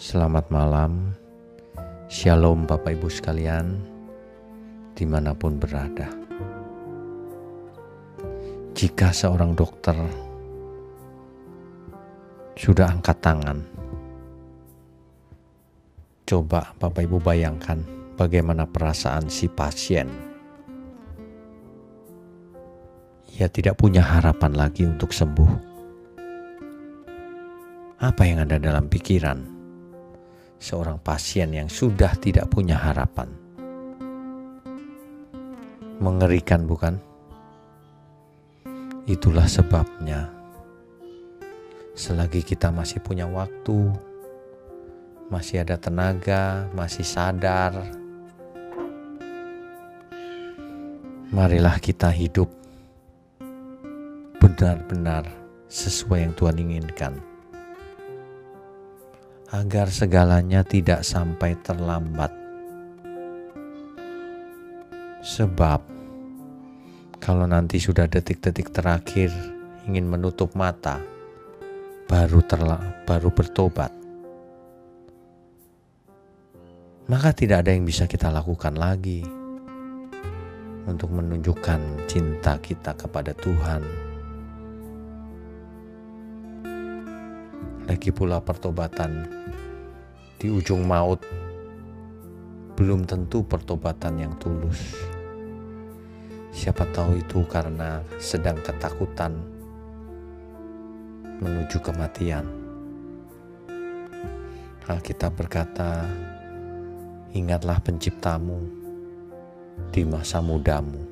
Selamat malam, Shalom Bapak Ibu sekalian, di mana pun berada. Jika seorang dokter sudah angkat tangan, coba Bapak Ibu bayangkan bagaimana perasaan si pasien. Ia tidak punya harapan lagi untuk sembuh. Apa yang ada dalam pikiran? Seorang pasien yang sudah tidak punya harapan. Mengerikan, bukan? Itulah sebabnya, selagi kita masih punya waktu, masih ada tenaga, masih sadar, marilah kita hidup benar-benar sesuai yang Tuhan inginkan agar segalanya tidak sampai terlambat. Sebab kalau nanti sudah detik-detik terakhir ingin menutup mata, baru terla baru bertobat. Maka tidak ada yang bisa kita lakukan lagi untuk menunjukkan cinta kita kepada Tuhan Lagi pula pertobatan di ujung maut belum tentu pertobatan yang tulus. Siapa tahu itu karena sedang ketakutan menuju kematian. Alkitab berkata, "Ingatlah penciptamu di masa mudamu."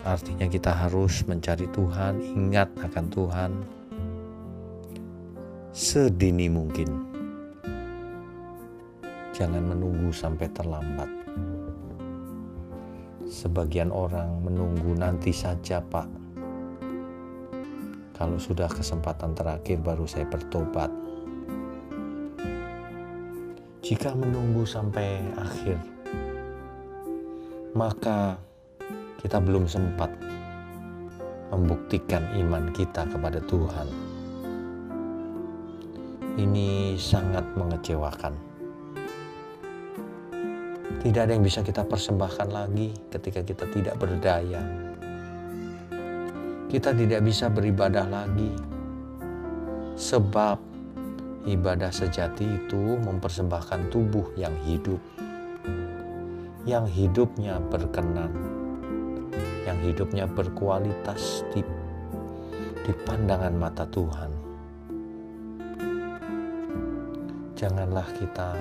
Artinya kita harus mencari Tuhan, ingat akan Tuhan, sedini mungkin. Jangan menunggu sampai terlambat. Sebagian orang menunggu nanti saja, Pak. Kalau sudah kesempatan terakhir, baru saya bertobat. Jika menunggu sampai akhir, maka kita belum sempat membuktikan iman kita kepada Tuhan ini sangat mengecewakan. Tidak ada yang bisa kita persembahkan lagi ketika kita tidak berdaya. Kita tidak bisa beribadah lagi, sebab ibadah sejati itu mempersembahkan tubuh yang hidup, yang hidupnya berkenan, yang hidupnya berkualitas di, di pandangan mata Tuhan. Janganlah kita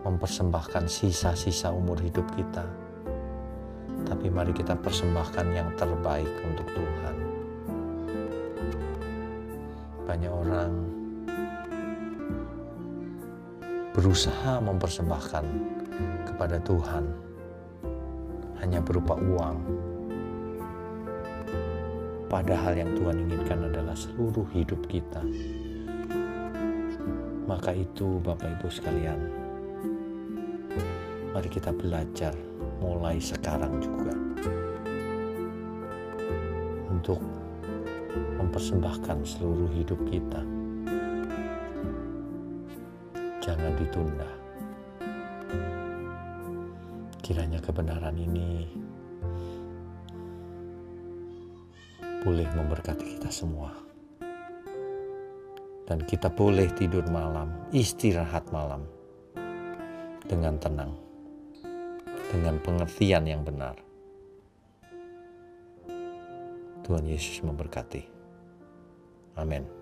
mempersembahkan sisa-sisa umur hidup kita, tapi mari kita persembahkan yang terbaik untuk Tuhan. Banyak orang berusaha mempersembahkan kepada Tuhan hanya berupa uang, padahal yang Tuhan inginkan adalah seluruh hidup kita. Maka itu Bapak Ibu sekalian, mari kita belajar mulai sekarang juga untuk mempersembahkan seluruh hidup kita. Jangan ditunda. Kiranya kebenaran ini boleh memberkati kita semua dan kita boleh tidur malam, istirahat malam dengan tenang, dengan pengertian yang benar. Tuhan Yesus memberkati. Amin.